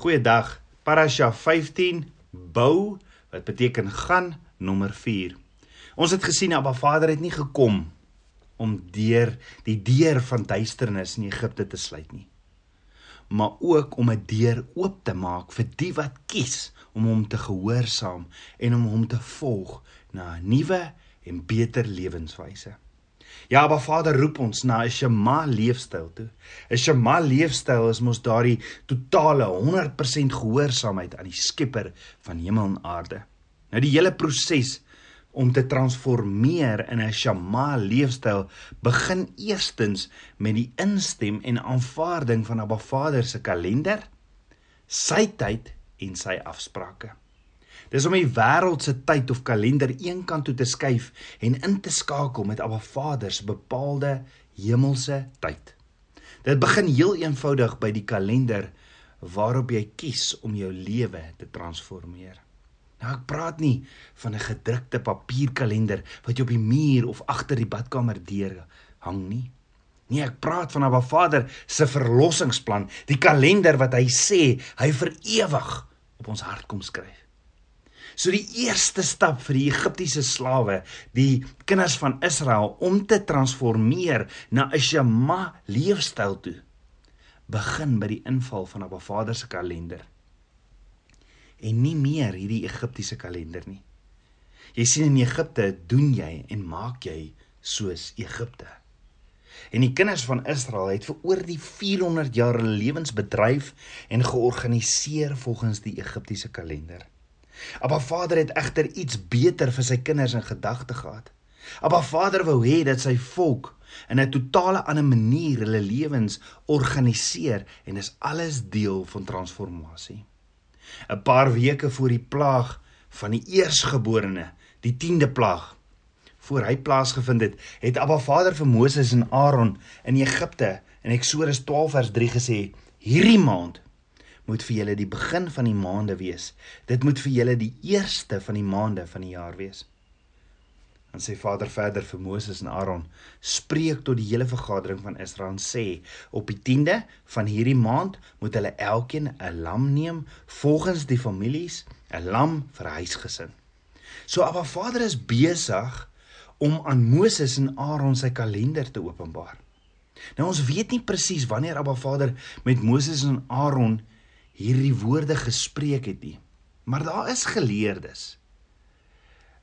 Goeiedag. Parasha 15 bou wat beteken gaan nommer 4. Ons het gesien Abba Vader het nie gekom om deur die deur van duisternis in Egipte te sluit nie. Maar ook om 'n deur oop te maak vir die wat kies om hom te gehoorsaam en om hom te volg na 'n nuwe en beter lewenswyse. Ja, maar Vader roep ons na 'n Shema leefstyl toe. 'n Shema leefstyl is mos daardie totale 100% gehoorsaamheid aan die Skepper van hemel en aarde. Nou die hele proses om te transformeer in 'n Shema leefstyl begin eerstens met die instem en aanvaarding van Abba Vader se kalender, sy tyd en sy afsprake. Dis om die wêreld se tyd of kalender eenkant toe te skuif en in te skakel met Abba Vader se bepaalde hemelse tyd. Dit begin heel eenvoudig by die kalender waarop jy kies om jou lewe te transformeer. Nou ek praat nie van 'n gedrukte papierkalender wat jy op die muur of agter die badkamer deur hang nie. Nee, ek praat van Abba Vader se verlossingsplan, die kalender wat hy sê hy vir ewig op ons hart kom skryf. So die eerste stap vir die Egiptiese slawe, die kinders van Israel om te transformeer na 'n Shema leefstyl toe, begin by die inval van Abba Vader se kalender. En nie meer hierdie Egiptiese kalender nie. Jy sien in Egipte doen jy en maak jy soos Egipte. En die kinders van Israel het vir oor die 400 jaar hulle lewens bedryf en georganiseer volgens die Egiptiese kalender. Abba Vader het egter iets beter vir sy kinders in gedagte gehad. Abba Vader wou hê dat sy volk in 'n totale ander manier hulle lewens organiseer en dis alles deel van transformasie. 'n Paar weke voor die plaag van die eersgeborene, die 10de plaag, voor hy plaasgevind het, het Abba Vader vir Moses en Aaron in Egipte in Eksodus 12 vers 3 gesê: "Hierdie maand moet vir julle die begin van die maande wees. Dit moet vir julle die eerste van die maande van die jaar wees. Dan sê Vader verder vir Moses en Aaron: "Spreek tot die hele vergadering van Israel en sê: Op die 10de van hierdie maand moet hulle elkeen 'n lam neem volgens die families, 'n lam vir huisgesin." So Abba Vader is besig om aan Moses en Aaron sy kalender te openbaar. Nou ons weet nie presies wanneer Abba Vader met Moses en Aaron hierdie woorde gespreek het nie. Maar daar is geleerdes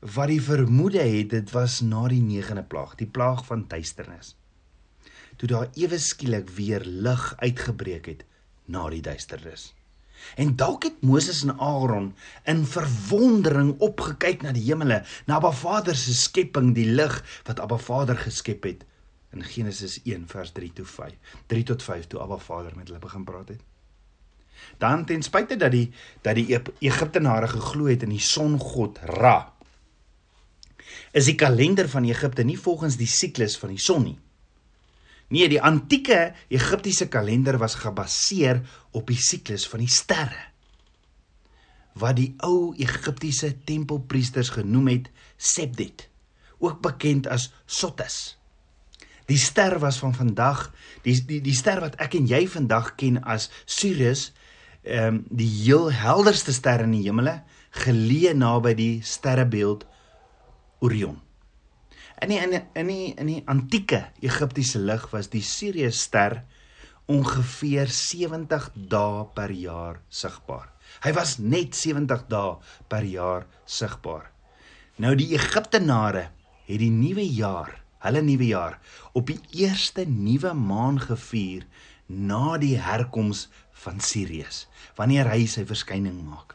wat die vermoede het dit was na die 9de plaag, die plaag van duisternis. Toe daar ewe skielik weer lig uitgebreek het na die duisternis. En dalk het Moses en Aaron in verwondering opgekyk na die hemele, na Abba Vader se skepping, die lig wat Abba Vader geskep het in Genesis 1 vers 3 tot 5. 3 tot 5 toe Abba Vader met hulle begin praat het. Dan ten spyte dat die dat die Egiptenare geglo het in die songod Ra, is die kalender van Egipte nie volgens die siklus van die son nie. Nee, die antieke Egiptiese kalender was gebaseer op die siklus van die sterre. Wat die ou Egiptiese tempelpriesters genoem het Sebdet, ook bekend as Sotis. Die ster was van vandag, die die die ster wat ek en jy vandag ken as Sirius ehm um, die heel helderste ster in die hemele geleë naby die sterrebeeld Orion. In die, in die, in die, in die antieke Egiptiese lig was die Sirius ster ongeveer 70 dae per jaar sigbaar. Hy was net 70 dae per jaar sigbaar. Nou die Egiptenare het die nuwe jaar, hulle nuwe jaar, op die eerste nuwe maan gevier na die herkoms van Sirius wanneer hy sy verskyning maak.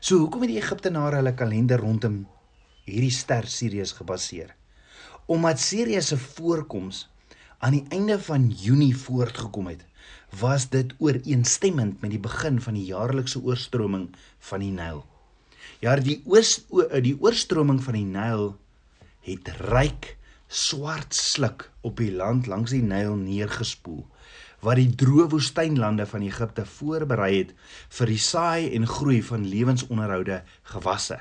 So hoekom het die Egiptenare hulle kalender rondom hierdie ster Sirius gebaseer? Omdat Sirius se voorkoms aan die einde van Junie voortgekom het, was dit ooreenstemmend met die begin van die jaarlikse oorstroming van die Nyl. Ja, die oos die oorstroming van die Nyl het ryk swart sluk op die land langs die Nyl neergespoel wat die droë woestynlande van Egipte voorberei het vir die saai en groei van lewensonderhoude gewasse.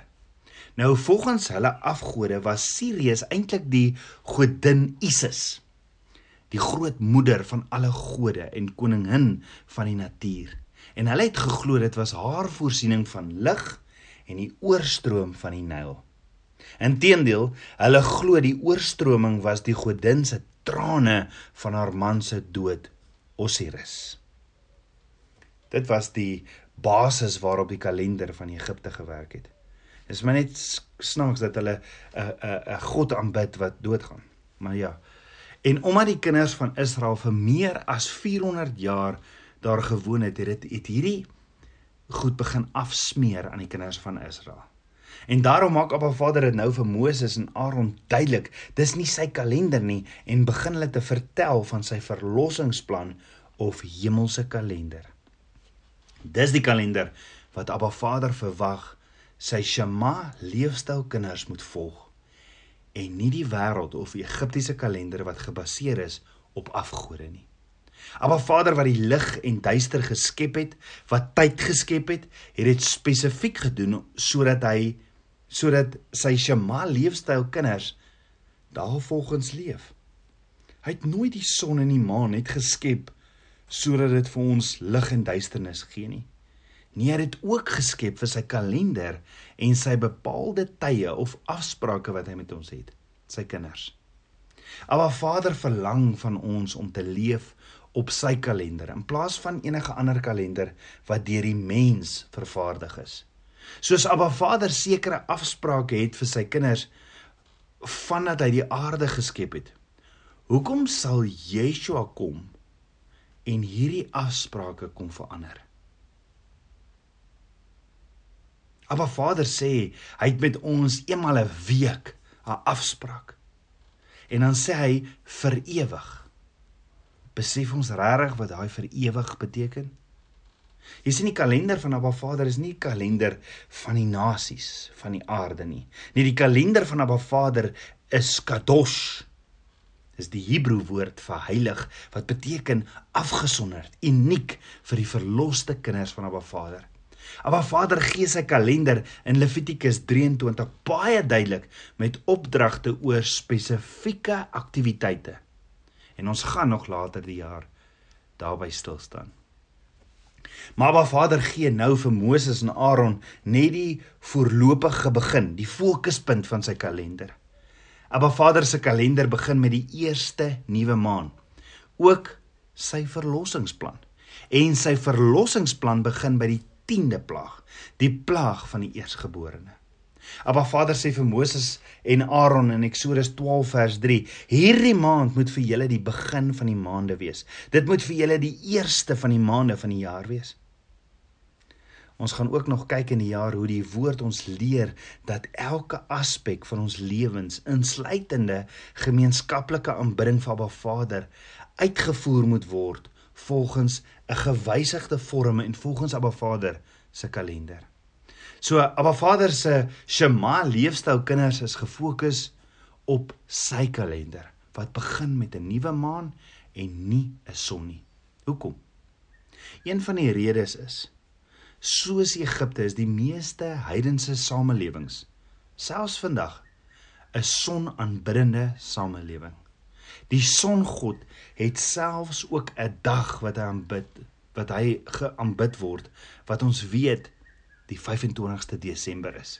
Nou volgens hulle afgode was Sirius eintlik die godin Isis, die groot moeder van alle gode en koningin van die natuur. En hulle het geglo dit was haar voorsiening van lig en die oorstroom van die Nyl. Inteendeel, hulle glo die oorstroming was die godin se trane van haar man se dood, Osiris. Dit was die basis waarop die kalender van Egipte gewerk het. Dis maar net snaaks dat hulle 'n 'n 'n god aanbid wat doodgaan. Maar ja. En omdat die kinders van Israel vir meer as 400 jaar daar gewoon het, het het hierdie goed begin afsmeer aan die kinders van Israel. En daarom maak Abba Vader dit nou vir Moses en Aaron duidelik, dis nie sy kalender nie en begin hulle te vertel van sy verlossingsplan of hemelse kalender. Dis die kalender wat Abba Vader verwag sy Shema leefstyl kinders moet volg en nie die wêreld of Egiptiese kalender wat gebaseer is op afgode nie. Abba Vader wat die lig en duister geskep het, wat tyd geskep het, het dit spesifiek gedoen sodat hy sodat sy Shema leefstyl kinders daarvolgens leef. Hy het nooit die son en die maan net geskep sodat dit vir ons lig en duisternis gee nie. Nee, hy het dit ook geskep vir sy kalender en sy bepaalde tye of afsprake wat hy met ons het, sy kinders. Maar Vader verlang van ons om te leef op sy kalender in plaas van enige ander kalender wat deur die mens vervaardig is. Soos Abba Vader sekere afsprake het vir sy kinders vandat hy die aarde geskep het. Hoekom sal Yeshua kom en hierdie afsprake kom verander. Abba Vader sê hy het met ons eenmal 'n week 'n afspraak. En dan sê hy vir ewig. Besef ons regtig wat daai vir ewig beteken? Jy sien die kalender van Abba Vader is nie 'n kalender van die nasies van die aarde nie. Nee, die kalender van Abba Vader is kadosh is die Hebreë woord vir heilig wat beteken afgesonderd, uniek vir die verloste kinders van Abba Vader. Abba Vader gee sy kalender in Levitikus 23 baie duidelik met opdragte oor spesifieke aktiwiteite. En ons gaan nog later die jaar daarby stil staan. Maar Abba Vader gee nou vir Moses en Aaron net die voorlopige begin, die fokuspunt van sy kalender. Abba Vader se kalender begin met die eerste nuwe maan. Ook sy verlossingsplan. En sy verlossingsplan begin by die 10de plaag, die plaag van die eersgeborene. Abba Vader sê vir Moses en Aaron in Eksodus 12 vers 3: Hierdie maand moet vir julle die begin van die maande wees. Dit moet vir julle die eerste van die maande van die jaar wees. Ons gaan ook nog kyk in die jaar hoe die woord ons leer dat elke aspek van ons lewens, insluitende gemeenskaplike aanbidding vir Abba Vader, uitgevoer moet word volgens 'n gewysigde vorm en volgens Abba Vader se kalender. So Abba Vader se Shema leefstyl kinders is gefokus op sy kalender wat begin met 'n nuwe maan en nie 'n son nie. Hoekom? Een van die redes is soos Egipte is die meeste heidense samelewings selfs vandag 'n sonaanbiddende samelewing. Die songod het selfs ook 'n dag wat hy aanbid, wat hy geaanbid word wat ons weet die 25ste Desember is.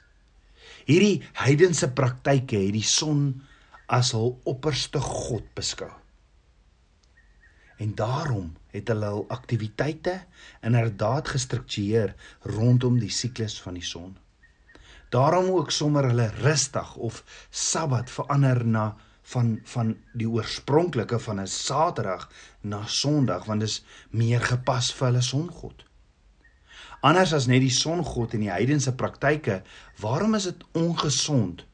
Hierdie heidense praktyke het die son as hul opperste god beskou. En daarom het hulle hul aktiwiteite inderdaad gestruktureer rondom die siklus van die son. Daarom ook sommer hulle rustig of Sabbat verander na van van die oorspronklike van 'n Saterdag na Sondag want dit is meer gepas vir hulle songod. Anders as net die songod en die heidense praktyke, waarom is dit ongesond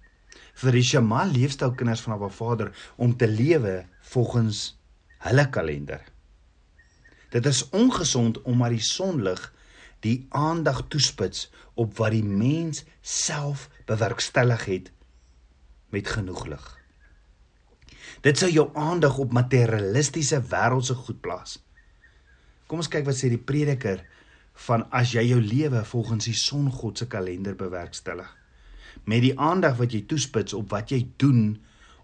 vir die Shema leefstylkinders van Abba Vader om te lewe volgens hulle kalender. Dit is ongesond om maar die sonlig die aandag toespits op wat die mens self bewerkstellig het met genoeg lig. Dit sou jou aandag op materialistiese wêreldse goed plaas. Kom ons kyk wat sê die prediker van as jy jou lewe volgens die songod se kalender bewerkstellig. Met die aandag wat jy toespits op wat jy doen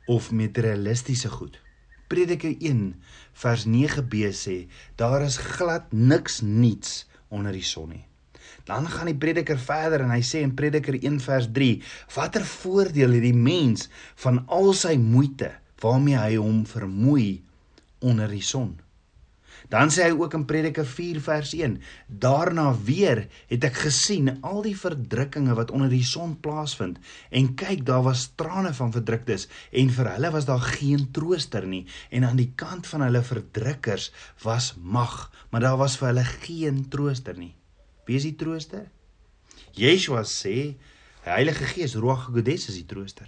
of materialistiese goed. Prediker 1 vers 9b sê daar is glad niks niets onder die son nie. Dan gaan die prediker verder en hy sê in Prediker 1 vers 3: "Watter voordeel het die mens van al sy moeite waarmee hy hom vermoei onder die son?" Dan sê hy ook in Prediker 4 vers 1: Daarna weer het ek gesien al die verdrukkinge wat onder die son plaasvind en kyk daar was trane van verdruktes en vir hulle was daar geen trooster nie en aan die kant van hulle verdrukkers was mag maar daar was vir hulle geen trooster nie. Wie is die trooster? Yeshua sê die Heilige Gees Ruach HaKodesh is die trooster.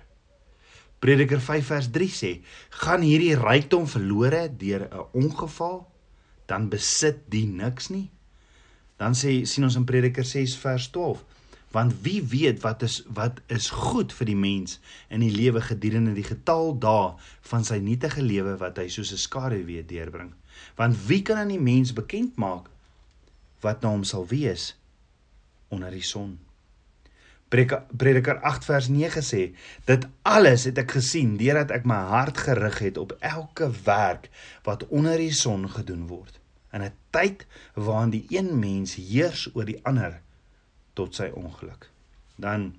Prediker 5 vers 3 sê: "Gaan hierdie rykdom verlore deur 'n ongeval?" Dan besit die niks nie. Dan sê sien ons in Prediker 6 vers 12, want wie weet wat is wat is goed vir die mens in die lewe gedurende die getal dae van sy nietige lewe wat hy soos 'n skare weer deurbring. Want wie kan aan die mens bekend maak wat na hom sal wees onder die son? Prediker 8 vers 9 sê: Dit alles het ek gesien deurdat ek my hart gerig het op elke werk wat onder die son gedoen word in 'n tyd waarin die een mens heers oor die ander tot sy ongeluk. Dan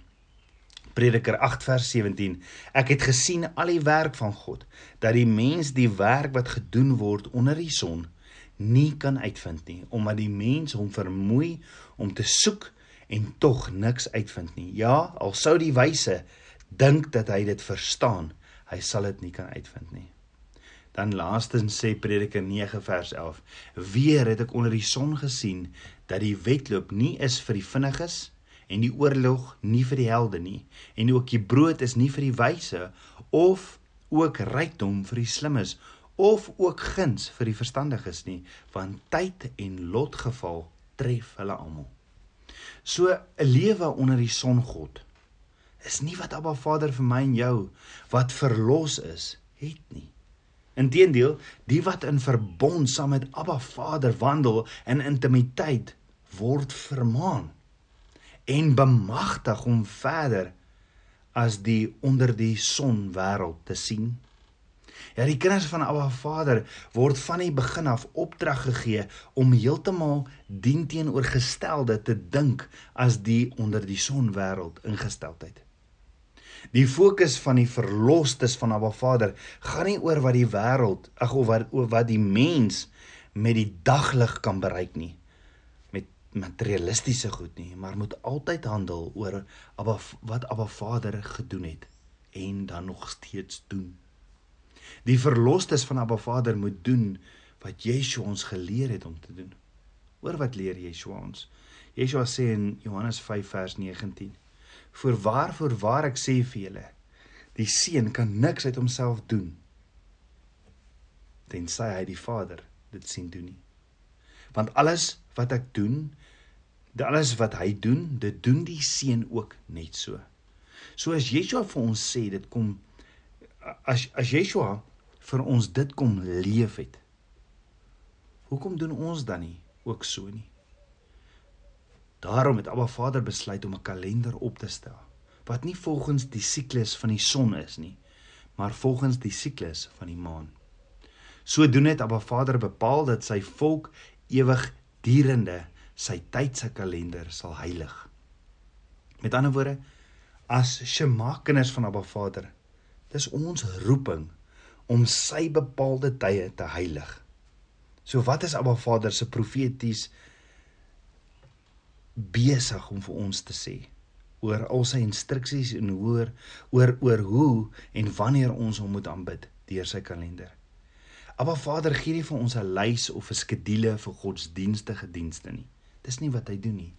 Prediker 8 vers 17 Ek het gesien al die werk van God dat die mens die werk wat gedoen word onder die son nie kan uitvind nie omdat die mens hom vermoei om te soek en tog niks uitvind nie. Ja, al sou die wyse dink dat hy dit verstaan, hy sal dit nie kan uitvind nie. Dan laastens sê Prediker 9 vers 11: Weer het ek onder die son gesien dat die wedloop nie is vir die vinniges en die oorlog nie vir die helde nie en ook die brood is nie vir die wyse of ook rykdom vir die slimmes of ook guns vir die verstandiges nie want tyd en lotgeval tref hulle almal. So 'n lewe onder die son God is nie wat Abba Vader vir my en jou wat verlos is, het nie. Inteendeel, die wat in verbond saam met Abba Vader wandel in intimiteit word vermaan en bemagtig om verder as die onder die son wêreld te sien. Ja, die kinders van Abba Vader word van die begin af opdrag gegee om heeltemal dienteenoorgestelde te dink as die onder die son wêreld ingesteldheid. Die fokus van die verlosters van Abba Vader gaan nie oor wat die wêreld, ag of wat oor wat die mens met die daglig kan bereik nie met materialistiese goed nie, maar moet altyd handel oor Abba wat Abba Vader gedoen het en dan nog steeds doen. Die verlosters van Abba Vader moet doen wat Yeshua ons geleer het om te doen. Hoor wat leer Yeshua ons? Yeshua sê in Johannes 5 vers 19: "Voorwaar voorwaar ek sê vir julle, die seun kan niks uit homself doen tensy hy die Vader dit sien doen nie. Want alles wat ek doen, dit alles wat hy doen, dit doen die seun ook net so. So as Yeshua vir ons sê dit kom as as Yeshua vir ons dit kom leef het. Hoekom doen ons dan nie ook so nie? Daarom het Abba Vader besluit om 'n kalender op te stel wat nie volgens die siklus van die son is nie, maar volgens die siklus van die maan. Sodoende het Abba Vader bepaal dat sy volk ewig durende sy tydse kalender sal heilig. Met ander woorde, as Shema kinders van Abba Vader, dis ons roeping om sy bepaalde tye te heilig. So wat is Abba Vader se profeties besig om vir ons te sê oor al sy instruksies en hoor oor oor hoe en wanneer ons hom moet aanbid deur sy kalender. Abba Vader gee nie vir ons 'n lys of 'n skedule vir godsdienstige dienste nie. Dis nie wat hy doen nie.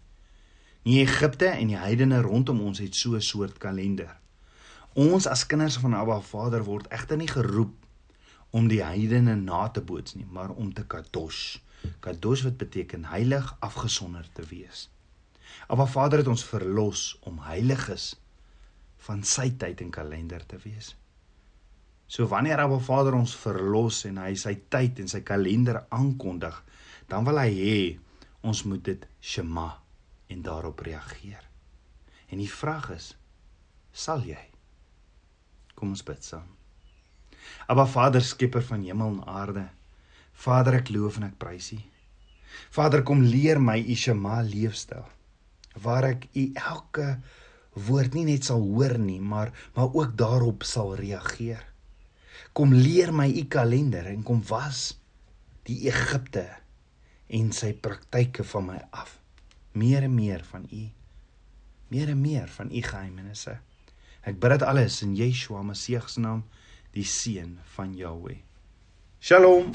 Nie Egipte en die heidene rondom ons het so 'n soort kalender. Ons as kinders van Abba Vader word egter nie geroep om die heidene na te boots nie, maar om te kadosh. Kadosh wat beteken heilig, afgesonder te wees. Abba Vader het ons verlos om heiliges van sy tyd en kalender te wees. So wanneer Abba Vader ons verlos en hy sy tyd en sy kalender aankondig, dan wil hy hê ons moet dit shema en daarop reageer. En die vraag is, sal jy? Kom ons bid saam. Aba Vader, skepper van hemel en aarde. Vader, ek loof en ek prys U. Vader, kom leer my u Shema leefstyl waar ek u elke woord nie net sal hoor nie, maar maar ook daarop sal reageer. Kom leer my u kalender en kom was die Egipte en sy praktyke van my af. Meer en meer van u. Meer en meer van u geheimenisse. Ek bid dit alles in Yeshua Messie se naam, die seun van Jahweh. Shalom.